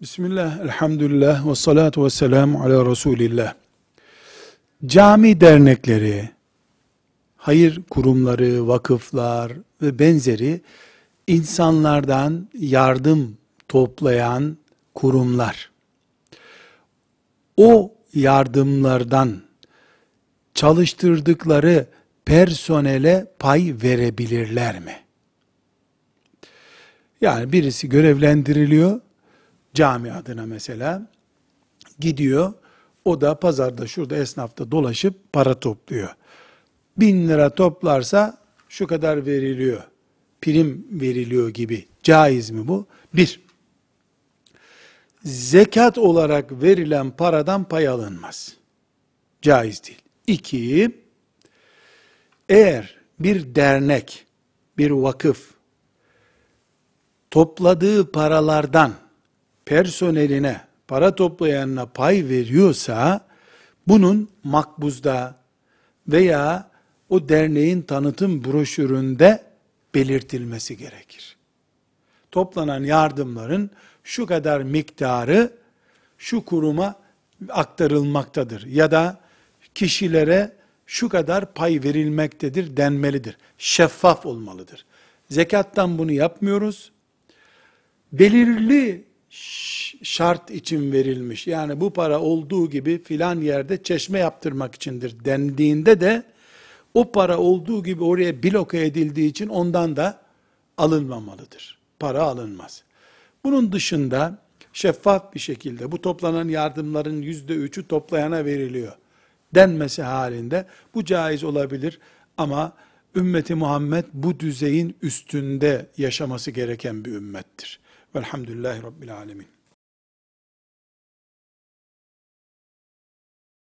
Bismillah, elhamdülillah ve salatu ve selamu ala Resulillah. Cami dernekleri, hayır kurumları, vakıflar ve benzeri insanlardan yardım toplayan kurumlar. O yardımlardan çalıştırdıkları personele pay verebilirler mi? Yani birisi görevlendiriliyor, cami adına mesela, gidiyor, o da pazarda şurada esnafta dolaşıp para topluyor. Bin lira toplarsa şu kadar veriliyor, prim veriliyor gibi. Caiz mi bu? Bir, zekat olarak verilen paradan pay alınmaz. Caiz değil. İki, eğer bir dernek, bir vakıf, topladığı paralardan personeline, para toplayanına pay veriyorsa, bunun makbuzda veya o derneğin tanıtım broşüründe belirtilmesi gerekir. Toplanan yardımların şu kadar miktarı şu kuruma aktarılmaktadır ya da kişilere şu kadar pay verilmektedir denmelidir. Şeffaf olmalıdır. Zekattan bunu yapmıyoruz. Belirli şart için verilmiş. Yani bu para olduğu gibi filan yerde çeşme yaptırmak içindir dendiğinde de o para olduğu gibi oraya bloke edildiği için ondan da alınmamalıdır. Para alınmaz. Bunun dışında şeffaf bir şekilde bu toplanan yardımların yüzde üçü toplayana veriliyor denmesi halinde bu caiz olabilir ama ümmeti Muhammed bu düzeyin üstünde yaşaması gereken bir ümmettir. Velhamdülillahi Rabbil Alemin.